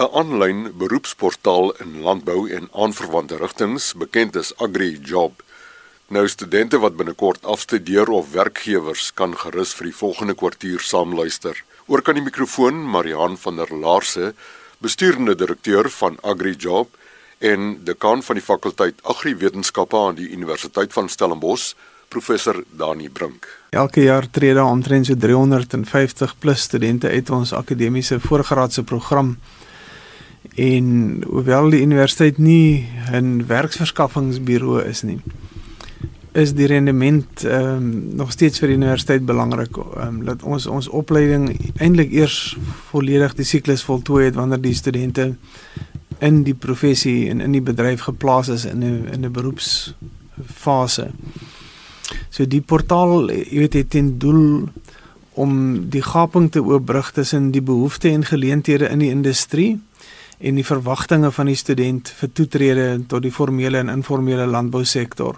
'n aanlyn beroepsportaal in landbou en aanverwante rigtings, bekend as AgriJob. Nou studente wat binnekort afstudeer of werkgewers kan gerus vir die volgende kwartier saamluister. Oor kan die mikrofoon Marihan van der Laarse, bestuurende direkteur van AgriJob en dekaan van die fakulteit Agriwetenskappe aan die Universiteit van Stellenbosch, professor Dani Brink. Elke jaar tree daar omtrent so 350 plus studente uit ons akademiese voorgraadse program. En hoewel die universiteit nie 'n werksverskaffingsburo is nie, is die rendement ehm um, nog steeds vir die universiteit belangrik. Ehm um, dat ons ons opleiding eintlik eers volledig die siklus voltooi het wanneer die studente in die professie en in die bedryf geplaas is in 'n in 'n beroepsfase. So die portaal, jy weet, het ten doel om die gaping te oorbrug tussen die behoeftes en geleenthede in die industrie en die verwagtinge van die student vir toetrede tot die formele en informele landbousektor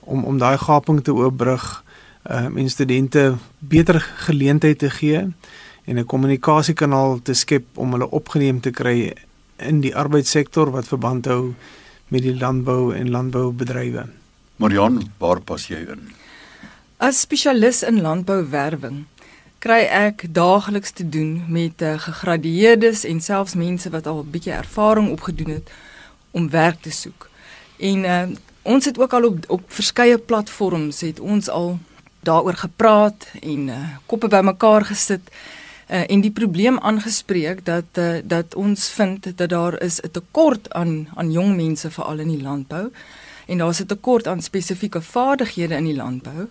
om om daai gaping te oorbrug um, en studente beter geleenthede te gee en 'n kommunikasiekanaal te skep om hulle opgeneem te kry in die arbeidssektor wat verband hou met die landbou en landboubedrywe. Marian, waar pas jy in? As spesialis in landbouwerwing kry ek daagliks te doen met uh, gegradueerdes en selfs mense wat al 'n bietjie ervaring opgedoen het om werk te soek. En uh, ons het ook al op op verskeie platforms het ons al daaroor gepraat en uh, koppe bymekaar gesit uh, en die probleem aangespreek dat uh, dat ons vind dat daar is 'n tekort aan aan jong mense veral in die landbou en daar's 'n tekort aan spesifieke vaardighede in die landbou.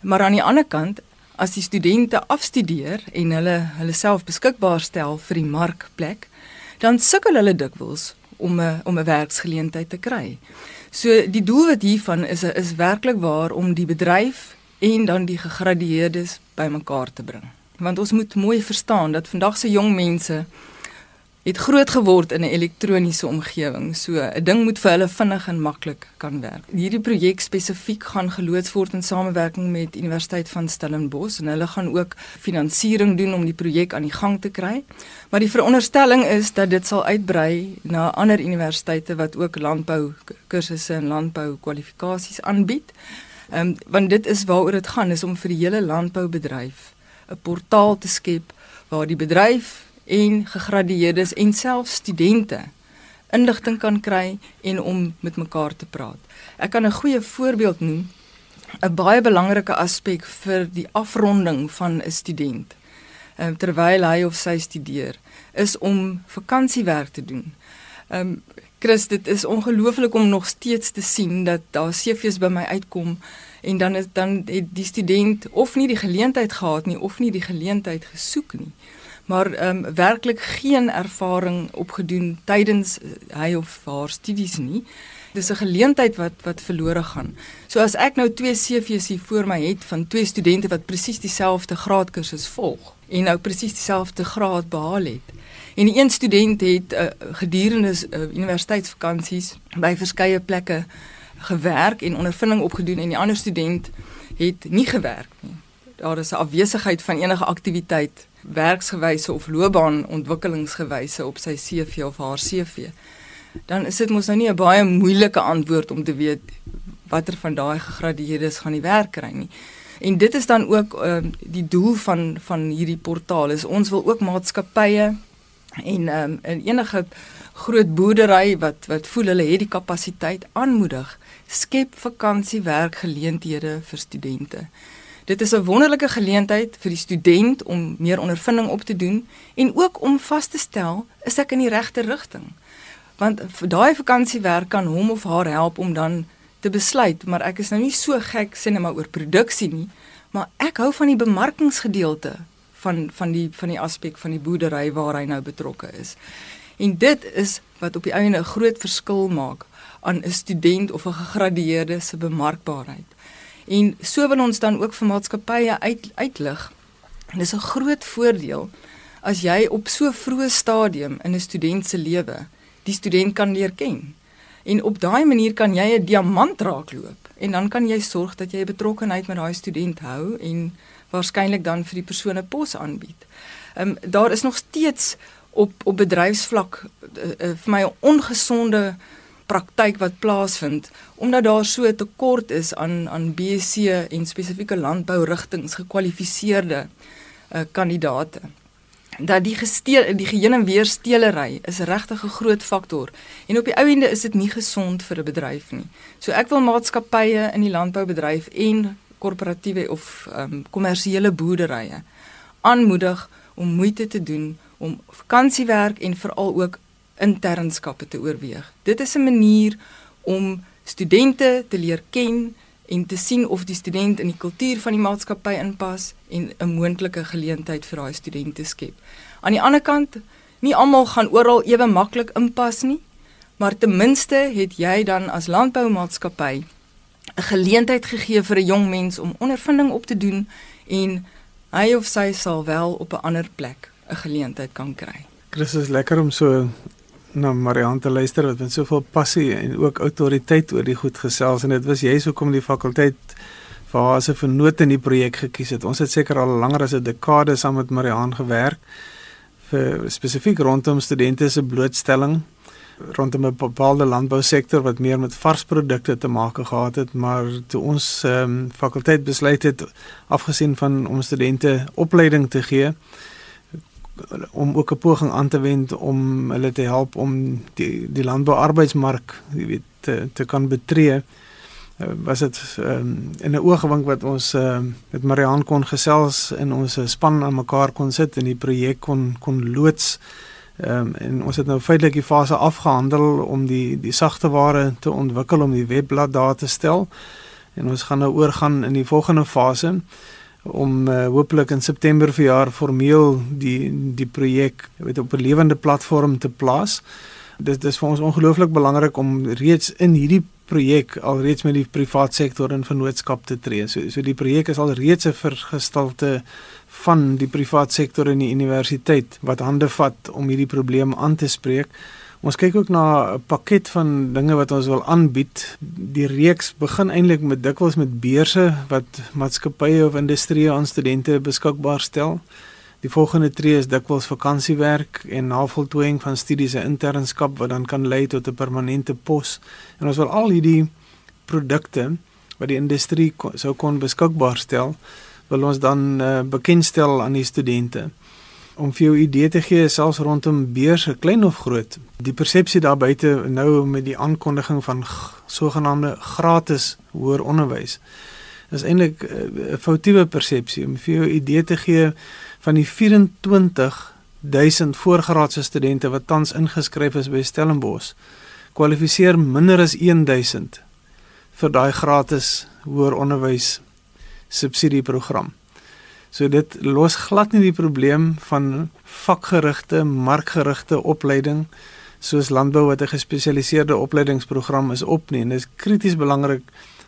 Maar aan die ander kant, as die studente afstudeer en hulle hulle self beskikbaar stel vir die markplek, dan sukkel hulle dikwels om 'n om 'n werksgeleentheid te kry. So die doel wat hiervan is is werklik waar om die bedryf en dan die gegradueerdes bymekaar te bring. Want ons moet mooi verstaan dat vandag se jong mense het groot geword in 'n elektroniese omgewing. So 'n ding moet vir hulle vinnig en maklik kan werk. Hierdie projek spesifiek gaan geloods word in samewerking met Universiteit van Stellenbosch en hulle gaan ook finansiering doen om die projek aan die gang te kry. Maar die veronderstelling is dat dit sal uitbrei na ander universiteite wat ook landbou kursusse en landbou kwalifikasies aanbied. Ehm um, want dit is waaroor dit gaan is om vir die hele landboubedryf 'n portaal te skep waar die bedryf en gegradueerdes en selfs studente inligting kan kry en om met mekaar te praat. Ek kan 'n goeie voorbeeld noem. 'n Baie belangrike aspek vir die afronding van 'n student um, terwyl hy of sy studeer is om vakansiewerk te doen. Ehm um, Chris, dit is ongelooflik om nog steeds te sien dat daar CV's by my uitkom en dan is dan het die student of nie die geleentheid gehad nie of nie die geleentheid gesoek nie maar ehm um, werklik geen ervaring opgedoen tydens uh, hy of haar studies nie. Dis 'n geleentheid wat wat verlore gaan. So as ek nou twee CV's hier voor my het van twee studente wat presies dieselfde graadkursus volg en nou presies dieselfde graad behaal het. En die een student het uh, gedurende uh, universiteitsvakansies by verskeie plekke gewerk en ondervinding opgedoen en die ander student het nie gewerk nie. Daar is 'n afwesigheid van enige aktiwiteit werksgewyse of loopbaanontwikkelingsgewyse op sy CV of haar CV, dan is dit mos nou nie 'n baie moeilike antwoord om te weet watter van daai gegradueerdes gaan die werk kry nie. En dit is dan ook uh, die doel van van hierdie portaal is ons wil ook maatskappye en um, en enige groot boerdery wat wat voel hulle het die kapasiteit aanmoedig skep vakansiewerkgeleenthede vir studente. Dit is 'n wonderlike geleentheid vir die student om meer ondervinding op te doen en ook om vas te stel is ek in die regte rigting. Want vir daai vakansiewerk kan hom of haar help om dan te besluit, maar ek is nou nie so gek sien net maar oor produksie nie, maar ek hou van die bemarkingsgedeelte van van die van die aspek van die boerdery waar hy nou betrokke is. En dit is wat op die einde 'n groot verskil maak aan 'n student of 'n gegradueerde se bemarkbaarheid. En so wil ons dan ook vir maatskappye uit uitlig. Dis 'n groot voordeel as jy op so vroeë stadium in 'n student se lewe die student kan leer ken. En op daai manier kan jy 'n diamant raakloop en dan kan jy sorg dat jy betrokkeheid met daai student hou en waarskynlik dan vir die persone pos aanbied. Ehm um, daar is nog steeds op op bedryfsvlak uh, uh, vir my 'n ongesonde praktyk wat plaasvind omdat daar so 'n tekort is aan aan BSc en spesifieke landbourigtings gekwalifiseerde uh, kandidate dat die gesteel die geheen en weer stelery is regtig 'n groot faktor en op die ou ende is dit nie gesond vir 'n bedryf nie. So ek wil maatskappye in die landboubedryf en korporatiewe of ehm, kommersiële um, boerderye aanmoedig om moeite te doen om vakansiewerk en veral ook internskappe te oorweeg. Dit is 'n manier om studente te leer ken en te sien of die student in die kultuur van die maatskappy inpas en 'n moontlike geleentheid vir daai studente skep. Aan die ander kant, nie almal gaan oral ewe maklik inpas nie, maar ten minste het jy dan as landboumaatskappy 'n geleentheid gegee vir 'n jong mens om ondervinding op te doen en hy of sy sal wel op 'n ander plek 'n geleentheid kan kry. Chris is lekker om so na Marianne te luister wat met soveel passie en ook autoriteit oor die goed gesels en dit was jy hoekom die fakulteit vir haar as 'n vernoot in die projek gekies het. Ons het seker al langer as 'n dekade saam met Marianne gewerk vir spesifiek rondom studente se blootstelling rondom 'n bepaalde landbousektor wat meer met varsprodukte te maak gehad het, maar toe ons ehm um, fakulteit besluit het afgesien van om studente opleiding te gee om ook 'n poging aan te wend om hulle te help om die die landbouarbeidsmark, jy weet, te te kan betree. Uh, was dit um, in 'n oogwink wat ons uh, met Marianne kon gesels en ons span aan mekaar kon sit en die projek kon kon loods. Um, en ons het nou feitelik die fase afgehandel om die die sagte ware te ontwikkel om die webblad daar te stel. En ons gaan nou oorgaan in die volgende fase om uh, hopelik in September verjaar formeel die die projek weet op 'n lewende platform te plaas. Dit is vir ons ongelooflik belangrik om reeds in hierdie projek alreeds met die privaat sektor in vennootskap te tree. So so die projek is al reeds 'n vergestalte van die privaat sektor in die universiteit wat hande vat om hierdie probleem aan te spreek. Ons kyk ook na 'n pakket van dinge wat ons wil aanbied. Die reeks begin eintlik met dikwels met beurse wat maatskappye of industrie aan studente beskikbaar stel. Die volgende tree is dikwels vakansiewerk en navoltooiing van studies en internskap wat dan kan lei tot 'n permanente pos. En ons wil al hierdie produkte wat die industrie sou kon beskikbaar stel, wil ons dan uh, bekendstel aan die studente om vir jou idee te gee selfs rondom beurse klein of groot. Die persepsie daar buite nou met die aankondiging van sogenaamde gratis hoër onderwys is eintlik eh, 'n uh, foutiewe persepsie om vir jou idee te gee van die 24000 voorgraadse studente wat tans ingeskryf is by Stellenbosch kwalifiseer minder as 1000 vir daai gratis hoër onderwys subsidieprogram. So dit los glad nie die probleem van vakgerigte, markgerigte opleiding soos landbou wat 'n gespesialiseerde opleidingsprogram is op nie. En dit is krities belangrik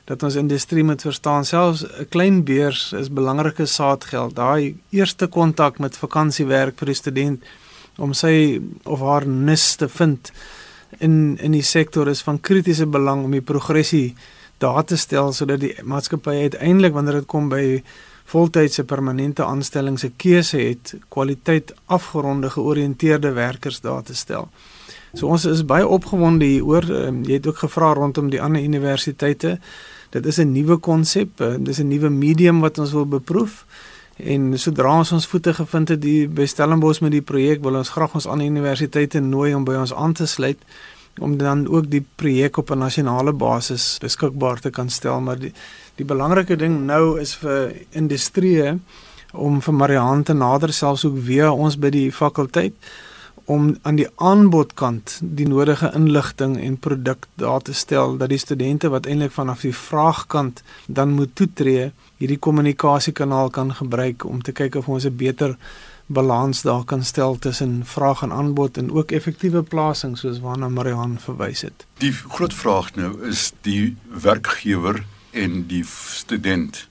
dat ons industrie moet verstaan selfs 'n klein beurs is belangrike saadgeld. Daai eerste kontak met vakansiewerk vir die student om sy of haar nis te vind in in die sektor is van kritiese belang om die progressie daar te stel sodat die maatskappy uiteindelik wanneer dit kom by voltydse permanente aanstelling se keuse het kwaliteit afgeronde georiënteerde werkers daar te stel. So ons is baie opgewonde hieroor. Um, jy het ook gevra rondom die ander universiteite. Dit is 'n nuwe konsep, uh, dis 'n nuwe medium wat ons wil beproef. En sodra ons ons voete gevind het die by Stellenbosch met die projek, wil ons graag ons ander universiteite nooi om by ons aan te sluit om dan ook die projek op 'n nasionale basis beskikbaar te kan stel, maar die die belangrike ding nou is vir industrie om vir Marianne te nader selfs ook via ons by die fakulteit om aan die aanbodkant die nodige inligting en produk daar te stel dat die studente wat eintlik vanaf die vraagkant dan moet toetree hierdie kommunikasiekanaal kan gebruik om te kyk of ons 'n beter balans daar kan stel tussen vraag en aanbod en ook effektiewe plasing soos waarna Marian verwys het. Die groot vraag nou is die werkgewer en die student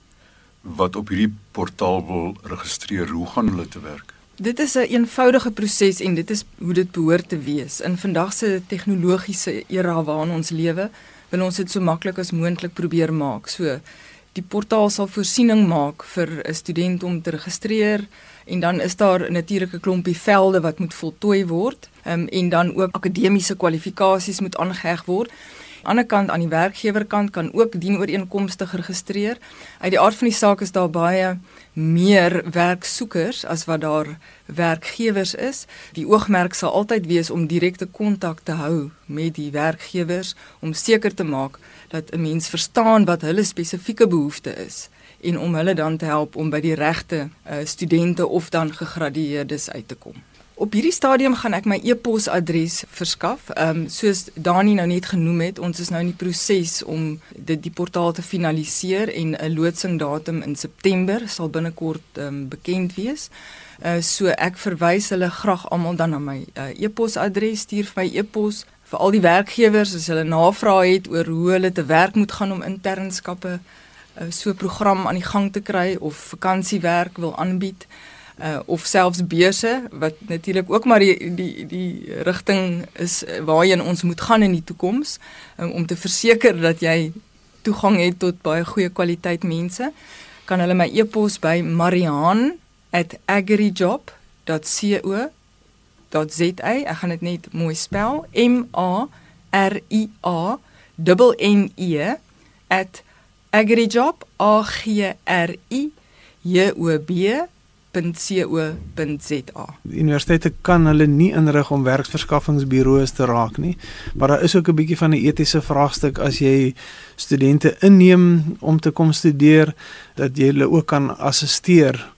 wat op hierdie portaal wil registreer, hoe gaan hulle te werk? Dit is 'n een eenvoudige proses en dit is hoe dit behoort te wees. In vandag se tegnologiese era waarin ons lewe, wil ons dit so maklik as moontlik probeer maak. So die portaal sal voorsiening maak vir 'n student om te registreer En dan is daar natuurlik 'n klompie velde wat moet voltooi word, um, en dan ook akademiese kwalifikasies moet aangeheg word. Aan die ander kant aan die werkgewerkant kan ook dienooreenkomstig geregistreer. Uit die aard van die saak is daar baie meer werksoekers as wat daar werkgewers is. Die oogmerk sal altyd wees om direkte kontak te hou met die werkgewers om seker te maak dat 'n mens verstaan wat hulle spesifieke behoeftes is en om hulle dan te help om by die regte uh, studente of dan gegradueerdes uit te kom. Op hierdie stadium gaan ek my e-posadres verskaf. Ehm um, soos Dani nou net genoem het, ons is nou in die proses om dit die portaal te finaliseer en 'n loodsingdatum in September sal binnekort ehm um, bekend wees. Uh so ek verwys hulle graag almal dan na my uh, e-posadres, stuur vir my e-pos vir al die werkgewers as hulle navrae het oor hoe hulle te werk moet gaan om internskappe uh, so 'n program aan die gang te kry of vakansiewerk wil aanbied uh, of selfs beurse wat natuurlik ook maar die die die rigting is uh, waarheen ons moet gaan in die toekoms um, om te verseker dat jy toegang het tot baie goeie kwaliteit mense kan hulle my e-pos by marian@agrijob.co.za ek gaan dit net mooi spel m a r i a n e @agrijob a g r i j o b www.co.za. Universiteite kan hulle nie inrig om werksverskaffingsbureaus te raak nie, maar daar is ook 'n bietjie van 'n etiese vraagstuk as jy studente inneem om te kom studeer dat jy hulle ook kan assisteer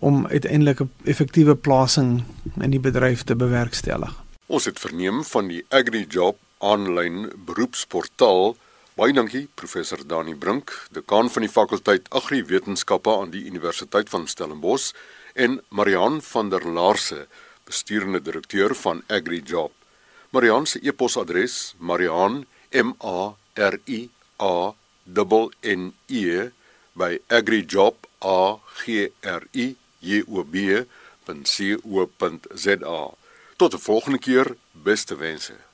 om uiteindelik 'n effektiewe plasing in die bedryf te bewerkstellig. Ons het verneem van die AgriJob aanlyn beroepsportaal Baie dankie professor Dani Brink, dekaan van die fakulteit Agriwetenskappe aan die Universiteit van Stellenbosch en Marian van der Laarse, besturende direkteur van AgriJob. Marian se e-posadres: marian@agrijob.co.za by agrijob.co.za. Tot 'n volgende keer, beste wense.